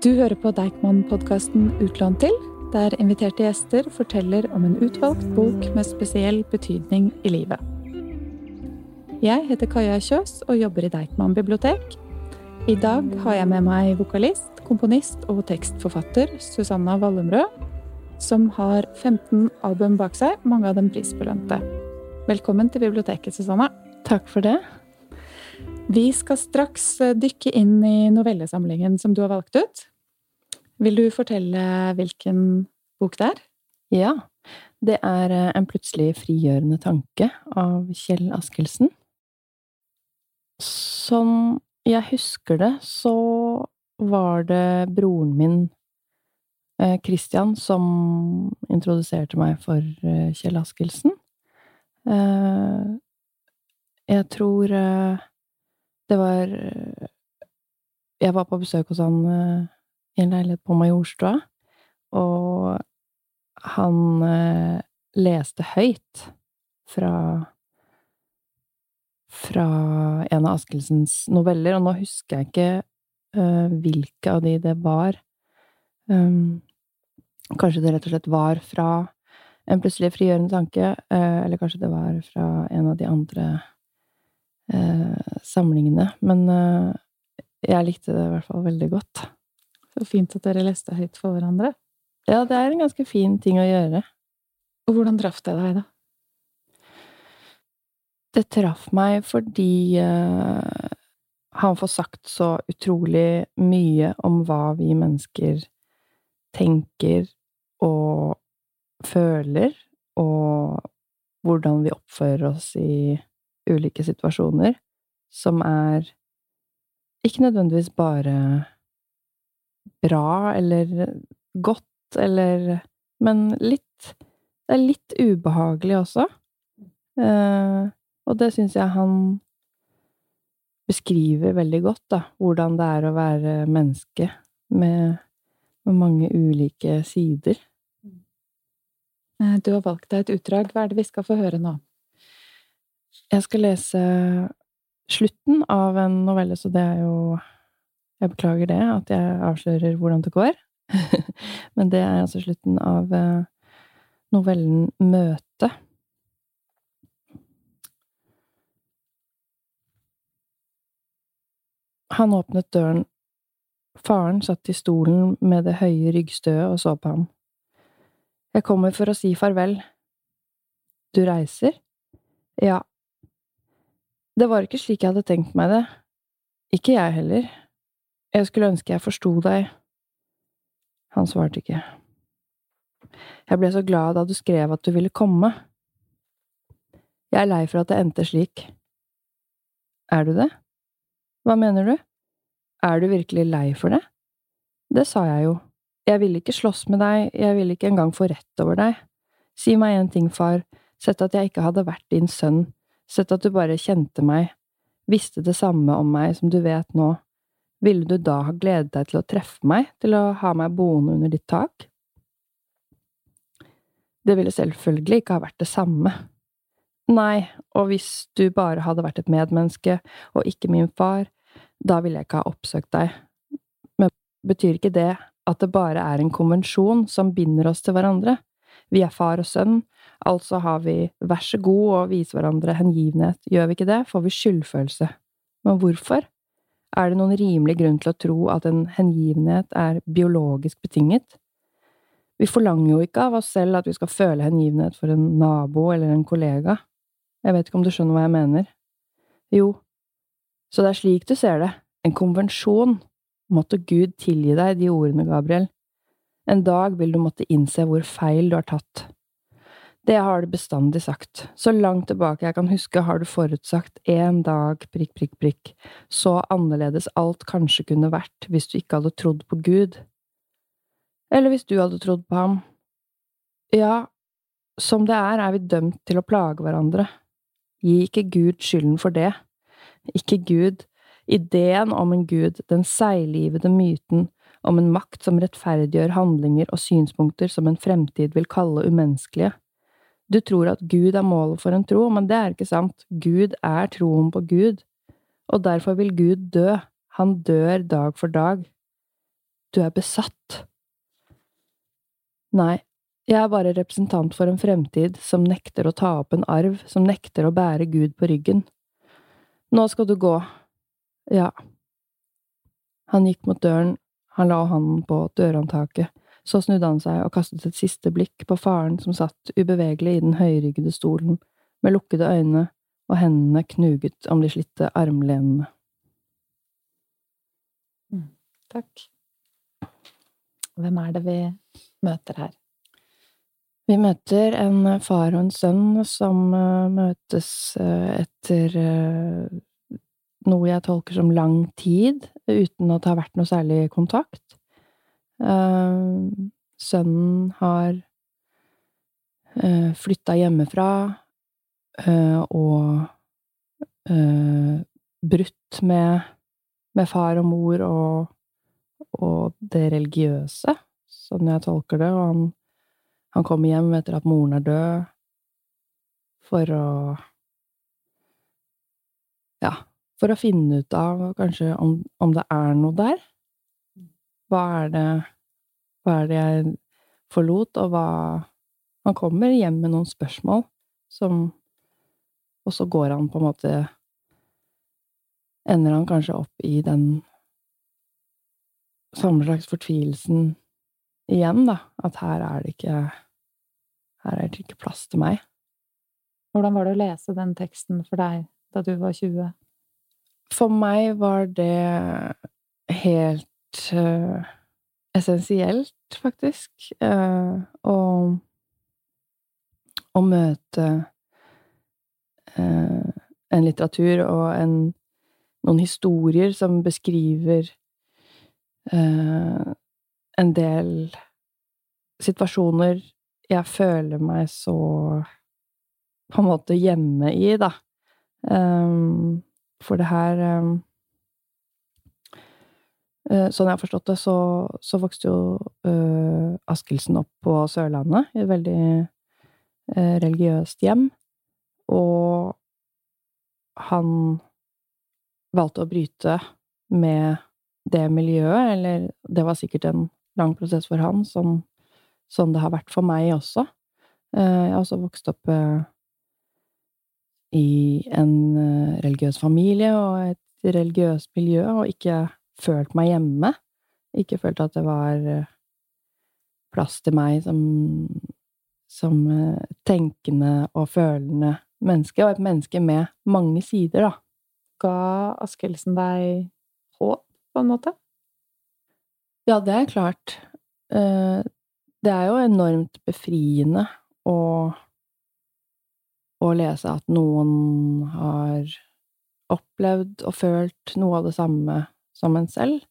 Du hører på Deichman-podkasten Utlån til, der inviterte gjester forteller om en utvalgt bok med spesiell betydning i livet. Jeg heter Kaja Kjøs og jobber i Deichman bibliotek. I dag har jeg med meg vokalist, komponist og tekstforfatter Susanna Wallumrød, som har 15 album bak seg, mange av dem prisbelønte. Velkommen til biblioteket, Susanna. Takk for det. Vi skal straks dykke inn i novellesamlingen som du har valgt ut. Vil du fortelle hvilken bok det er? Ja. Det er eh, En plutselig frigjørende tanke av Kjell Askildsen. Som jeg husker det, så var det broren min, eh, Christian, som introduserte meg for eh, Kjell Askildsen. Jeg tror det var Jeg var på besøk hos han en leilighet på Majorstua, og han eh, leste høyt fra fra en av Askildsens noveller, og nå husker jeg ikke uh, hvilke av de det var. Um, kanskje det rett og slett var fra En plutselig frigjørende tanke, uh, eller kanskje det var fra en av de andre uh, samlingene. Men jeg likte det i hvert fall veldig godt. Så fint at dere leste høyt for hverandre. Ja, det er en ganske fin ting å gjøre. Og hvordan traff det deg, da? Det traff meg fordi uh, han får sagt så utrolig mye om hva vi mennesker tenker og føler, og hvordan vi oppfører oss i ulike situasjoner, som er ikke nødvendigvis bare bra eller godt eller Men litt Det er litt ubehagelig også. Eh, og det syns jeg han beskriver veldig godt, da. Hvordan det er å være menneske med, med mange ulike sider. Eh, du har valgt deg et utdrag. Hva er det vi skal få høre nå? Jeg skal lese slutten av en novelle, så det er jo jeg beklager det, at jeg avslører hvordan det går. Men det er altså slutten av eh, novellen Møte. Han åpnet døren. Faren satt i stolen med det høye ryggstøet og så på ham. Jeg kommer for å si farvel. Du reiser? Ja. Det var ikke slik jeg hadde tenkt meg det. Ikke jeg heller. Jeg skulle ønske jeg forsto deg. Han svarte ikke. Jeg ble så glad da du skrev at du ville komme. Jeg er lei for at det endte slik. Er du det? Hva mener du? Er du virkelig lei for det? Det sa jeg jo. Jeg ville ikke slåss med deg, jeg ville ikke engang få rett over deg. Si meg en ting, far, sett at jeg ikke hadde vært din sønn, sett at du bare kjente meg, visste det samme om meg som du vet nå, ville du da ha gledet deg til å treffe meg, til å ha meg boende under ditt tak? Det ville selvfølgelig ikke ha vært det samme. Nei, og hvis du bare hadde vært et medmenneske og ikke min far, da ville jeg ikke ha oppsøkt deg. Men betyr ikke det at det bare er en konvensjon som binder oss til hverandre? Vi er far og sønn, altså har vi vær så god å vise hverandre hengivenhet, gjør vi ikke det, får vi skyldfølelse. Men hvorfor? Er det noen rimelig grunn til å tro at en hengivenhet er biologisk betinget? Vi forlanger jo ikke av oss selv at vi skal føle hengivenhet for en nabo eller en kollega. Jeg vet ikke om du skjønner hva jeg mener? Jo, så det er slik du ser det, en konvensjon. Måtte Gud tilgi deg de ordene, Gabriel. En dag vil du måtte innse hvor feil du har tatt. Det har du bestandig sagt. Så langt tilbake jeg kan huske, har du forutsagt en dag, prikk, prikk, prikk, så annerledes alt kanskje kunne vært hvis du ikke hadde trodd på Gud. Eller hvis du hadde trodd på ham. Ja, som det er, er vi dømt til å plage hverandre. Gi ikke Gud skylden for det. Ikke Gud. Ideen om en gud, den seiglivede myten om en makt som rettferdiggjør handlinger og synspunkter som en fremtid vil kalle umenneskelige. Du tror at Gud er målet for en tro, men det er ikke sant. Gud er troen på Gud, og derfor vil Gud dø. Han dør dag for dag. du er besatt. Nei, jeg er bare representant for en fremtid som nekter å ta opp en arv, som nekter å bære Gud på ryggen. Nå skal du gå. Ja. Han gikk mot døren, han la hånden på dørhåndtaket, så snudde han seg og kastet et siste blikk på faren som satt ubevegelig i den høyryggede stolen, med lukkede øyne og hendene knuget om de slitte armlenene. Mm, takk. Hvem er det vi møter her? Vi møter en far og en sønn som uh, møtes uh, etter uh, noe jeg tolker som lang tid, uten at det har vært noe særlig kontakt. Sønnen har uh, flytta hjemmefra og brutt med, med, far og mor og, og det religiøse, sånn jeg tolker det, og han han kommer hjem etter at moren er død, for å Ja, for å finne ut av kanskje om, om det er noe der. Hva er det Hva er det jeg forlot, og hva Han kommer hjem med noen spørsmål som Og så går han på en måte Ender han kanskje opp i den samme slags fortvilelsen igjen, da. At her er det ikke Her er det ikke plass til meg. Hvordan var det å lese den teksten for deg da du var 20? For meg var det helt uh, essensielt, faktisk, uh, å, å møte uh, en litteratur og en, noen historier som beskriver en del situasjoner jeg føler meg så på en måte hjemme i, da. Um, for det her um, Sånn jeg har forstått det, så, så vokste jo uh, Askildsen opp på Sørlandet, i et veldig uh, religiøst hjem. Og han valgte å bryte med det miljøet, eller det var sikkert en lang prosess for han, som, som det har vært for meg også. Uh, jeg har også vokst opp uh, i en eh, religiøs familie og et religiøst miljø, og ikke følt meg hjemme. Ikke følt at det var plass til meg som, som tenkende og følende menneske, og et menneske med mange sider, da. Ga Askildsen deg håp, på en måte? Ja, det er klart. Eh, det er jo enormt befriende å å lese at noen har opplevd og følt noe av det samme som en selv.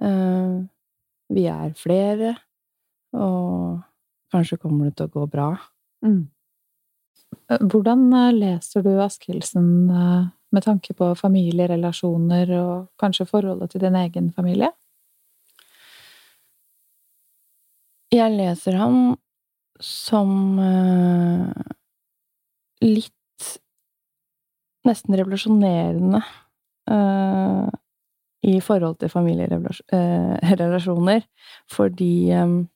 Eh, vi er flere, og kanskje kommer det til å gå bra. Mm. Eh, hvordan leser du Askildsen med tanke på familierelasjoner og kanskje forholdet til din egen familie? Jeg leser ham som litt Nesten revolusjonerende i forhold til familierelasjoner, uh, fordi um,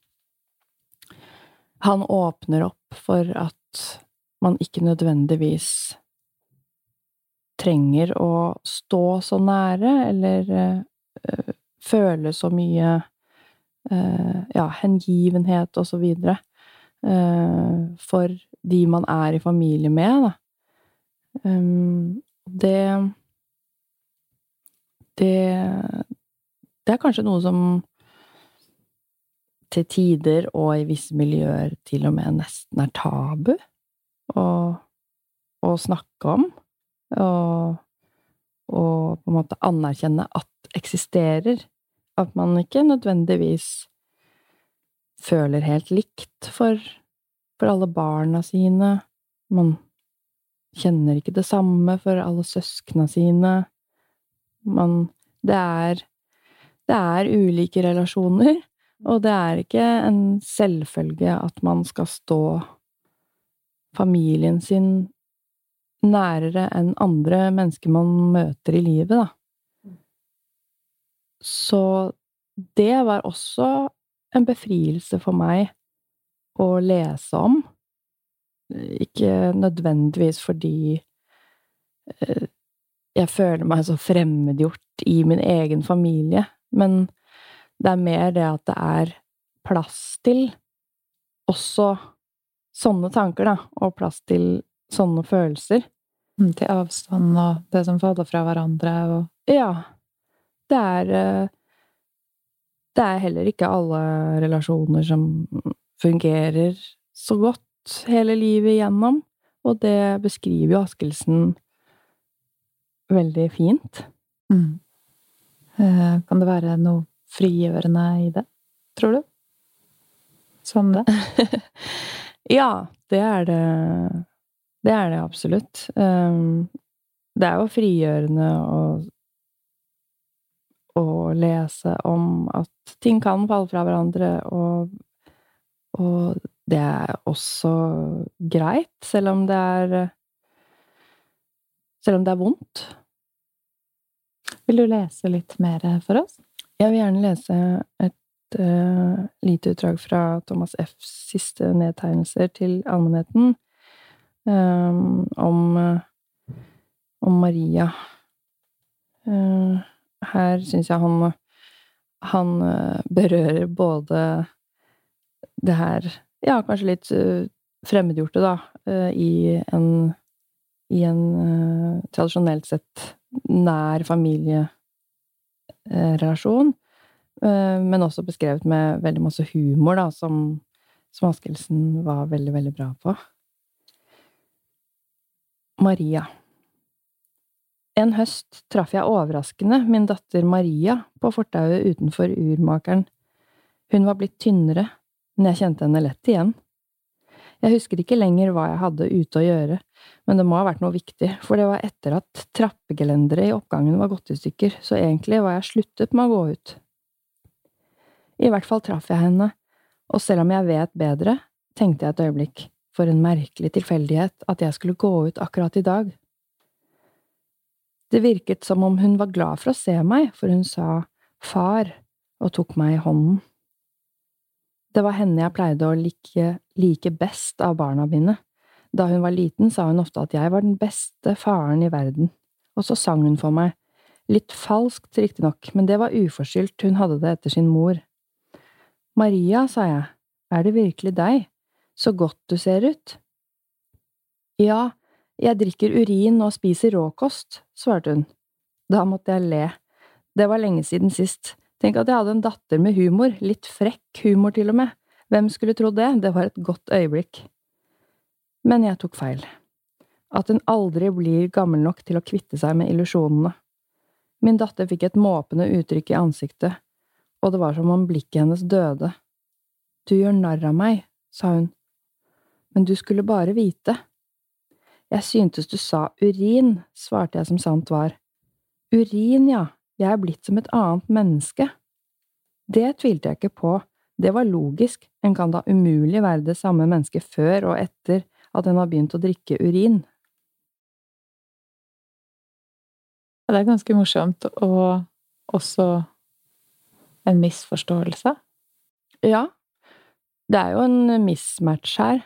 han åpner opp for at man ikke nødvendigvis trenger å stå så nære, eller føle så mye Eh, ja, hengivenhet og så videre eh, for de man er i familie med, da. Det Det Det er kanskje noe som til tider, og i visse miljøer, til og med nesten er tabu å, å snakke om. Og, og på en måte anerkjenne at eksisterer. At man ikke nødvendigvis føler helt likt for, for alle barna sine. Man kjenner ikke det samme for alle søskna sine. Man Det er Det er ulike relasjoner, og det er ikke en selvfølge at man skal stå familien sin nærere enn andre mennesker man møter i livet, da. Så det var også en befrielse for meg å lese om. Ikke nødvendigvis fordi eh, jeg føler meg så fremmedgjort i min egen familie, men det er mer det at det er plass til også sånne tanker, da, og plass til sånne følelser. Mm, til avstand og det som faller fra hverandre og Ja. Det er eh, Det er heller ikke alle relasjoner som fungerer så godt hele livet igjennom, og det beskriver jo Askelsen veldig fint. mm. Eh, Kan det være noe frigjørende i det, tror du? Som det? Ja, det er det Det er det absolutt. Um, det er jo frigjørende å å lese om at ting kan falle fra hverandre, og og det er også greit, selv om det er Selv om det er vondt. Vil du lese litt mer for oss? Jeg vil gjerne lese et uh, lite utdrag fra Thomas F.s siste nedtegnelser til allmennheten um, om, uh, om Maria. Uh, her syns jeg han han berører både det her Ja, kanskje litt fremmedgjorte, da, i en i en tradisjonelt sett nær familierelasjon, men også beskrevet med veldig masse humor, da, som, som Askelsen var veldig, veldig bra på. Maria. En høst traff jeg overraskende min datter Maria på fortauet utenfor urmakeren. Hun var blitt tynnere, men jeg kjente henne lett igjen. Jeg husker ikke lenger hva jeg hadde ute å gjøre, men det må ha vært noe viktig, for det var etter at trappegelenderet i oppgangen var gått i stykker, så egentlig var jeg sluttet med å gå ut. I hvert fall traff jeg henne, og selv om jeg vet bedre, tenkte jeg et øyeblikk, for en merkelig tilfeldighet at jeg skulle gå ut akkurat i dag. Det virket som om hun var glad for å se meg, for hun sa far og tok meg i hånden. Det var henne jeg pleide å like, like best av barna mine. Da hun var liten, sa hun ofte at jeg var den beste faren i verden, og så sang hun for meg, litt falskt riktignok, men det var uforskyldt, hun hadde det etter sin mor. Maria, sa jeg, er det virkelig deg, så godt du ser ut. Ja, jeg drikker urin og spiser råkost, svarte hun. Da måtte jeg le. Det var lenge siden sist. Tenk at jeg hadde en datter med humor, litt frekk humor til og med. Hvem skulle trodd det, det var et godt øyeblikk. Men jeg tok feil. At hun aldri blir gammel nok til å kvitte seg med illusjonene. Min datter fikk et måpende uttrykk i ansiktet, og det var som om blikket hennes døde. Du gjør narr av meg, sa hun, men du skulle bare vite. Jeg syntes du sa urin, svarte jeg som sant var. Urin, ja, jeg er blitt som et annet menneske. Det tvilte jeg ikke på, det var logisk, en kan da umulig være det samme mennesket før og etter at den har begynt å drikke urin. Det er ganske morsomt, og også en misforståelse. Ja, det er jo en mismatch her.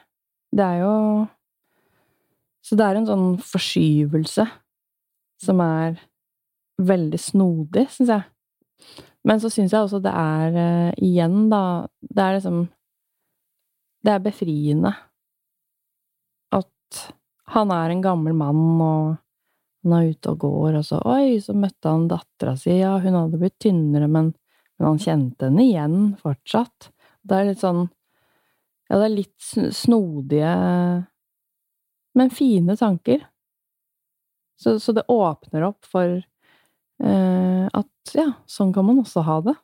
Det er jo Så det er en sånn forskyvelse som er veldig snodig, syns jeg. Men så syns jeg også det er uh, igjen, da Det er liksom Det er befriende han er en gammel mann, og han er ute og går, og så Oi, så møtte han dattera si, ja, hun hadde blitt tynnere, men, men han kjente henne igjen fortsatt. Det er litt sånn Ja, det er litt snodige, men fine tanker. Så, så det åpner opp for Eh, at ja, sånn kan man også ha det.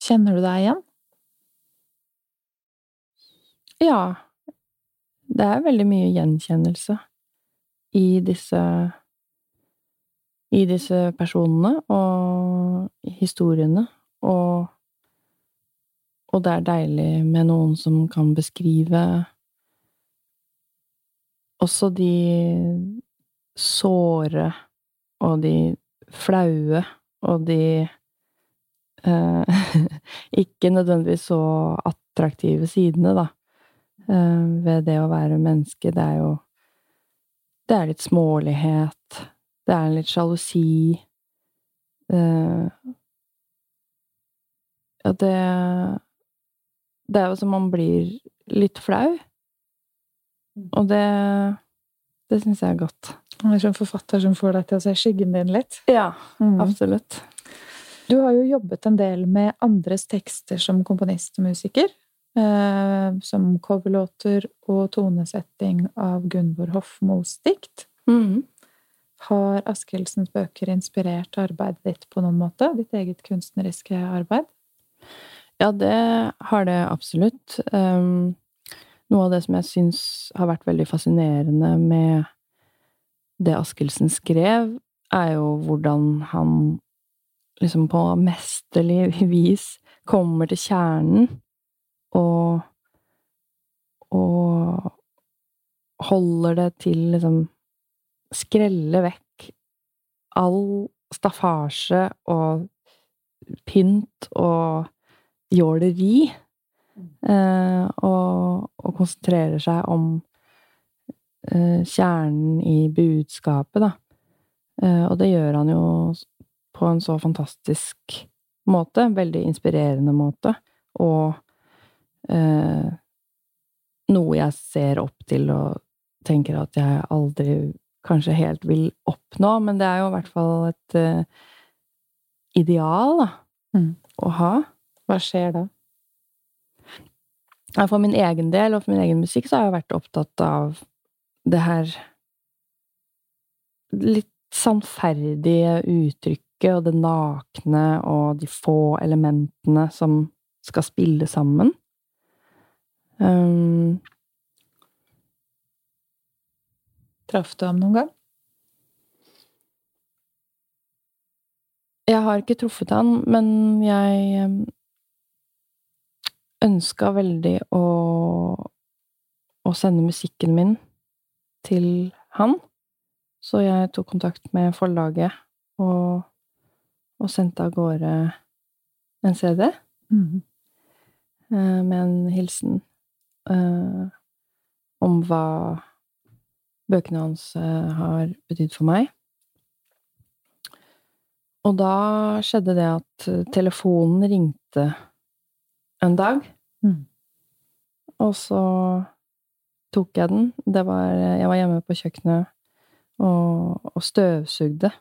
Kjenner du deg igjen? Ja. Det er veldig mye gjenkjennelse i disse i disse personene og historiene, og og det er deilig med noen som kan beskrive også de såre og de flaue og de eh, ikke nødvendigvis så attraktive sidene, da, ved det å være menneske. Det er jo Det er litt smålighet. Det er litt sjalusi. Eh, ja, det Det er jo som man blir litt flau. Og det Det syns jeg er godt. Han er som forfatter som får deg til å se skyggen din litt. Ja, Mm. absolutt. Du har jo jobbet en del med andres tekster som komponist og musiker. Eh, som coverlåter og tonesetting av Gunvor Hofmos dikt. Mm. Har Askildsens bøker inspirert arbeidet ditt på noen måte? Ditt eget kunstneriske arbeid? Ja, det har det absolutt. Um, noe av det som jeg syns har vært veldig fascinerende med det Askildsen skrev, er jo hvordan han liksom på mesterlig vis kommer til kjernen og og holder det til liksom Skrelle vekk all staffasje og pynt og jåleri. Eh, og, og konsentrerer seg om eh, kjernen i budskapet, da. Eh, og det gjør han jo på en så fantastisk måte. Veldig inspirerende måte. Og eh, noe jeg ser opp til og tenker at jeg aldri kanskje helt vil oppnå, men det er jo i hvert fall et eh, ideal, da, Mm. å ha. Hva skjer da? For min egen del og for min egen musikk så har jeg vært opptatt av det her litt sannferdige uttrykket og det nakne og de få elementene som skal spille sammen. Um, Traff du ham noen gang? jeg har ikke truffet han, men jeg um, ønska veldig å, å sende musikken min til han. Så jeg tok kontakt med forlaget og, og sendte av gårde en CD mm. eh, med en hilsen eh, om hva bøkene hans eh, har betydd for meg. Og da skjedde det at eh, telefonen ringte en dag. Mm. Og så tok jeg den. Det var, jeg var hjemme på kjøkkenet og, og støvsugde.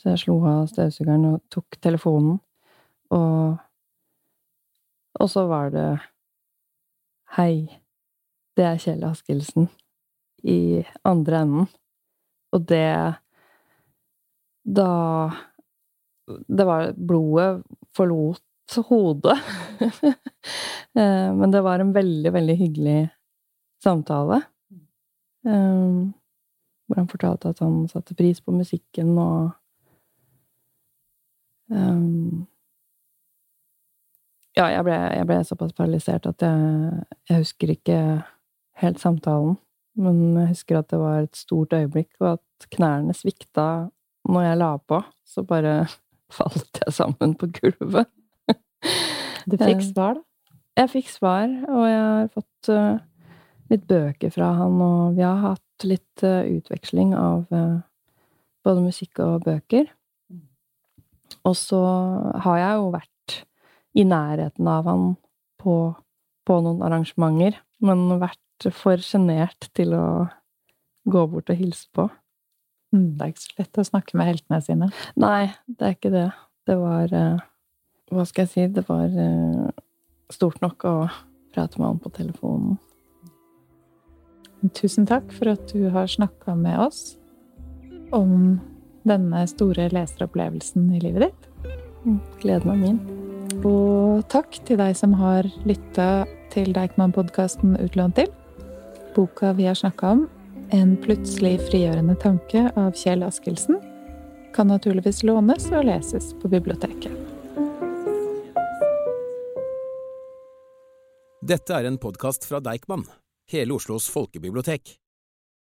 Så jeg slo av støvsugeren og tok telefonen. Og, og så var det Hei, det er Kjell Askildsen i andre enden. Og det Da Det var Blodet forlot hodet. Eh, Men det var en veldig, veldig hyggelig samtale. Um, hvor han fortalte at han satte pris på musikken og um, Ja, jeg ble, jeg ble såpass paralysert at jeg, jeg husker ikke helt samtalen. Men jeg husker at det var et stort øyeblikk, og at knærne svikta når jeg la på. Så bare falt jeg sammen på gulvet. Du fikk Eh, svar, da? Jeg fikk svar, og jeg har fått eh, litt bøker fra han, og vi har hatt litt eh, utveksling av både musikk og bøker. Og så har jeg jo vært i nærheten av han på, på noen arrangementer, men vært for sjenert til å gå bort og hilse på. Mm, Det er ikke så lett å snakke med heltene sine. Nei, det er ikke det. Det var eh, Hva skal jeg si? Det var eh, stort nok å prate med han på telefonen. Tusen takk for at du har snakka med oss om denne store leseropplevelsen i livet ditt. Gleden er min. Og takk til deg som har lytta til Deichman-podkasten Utlånt til. Boka vi har snakka om, En plutselig frigjørende tanke av Kjell Askildsen, kan naturligvis lånes og leses på biblioteket. Dette er en podkast fra Deichman, hele Oslos folkebibliotek.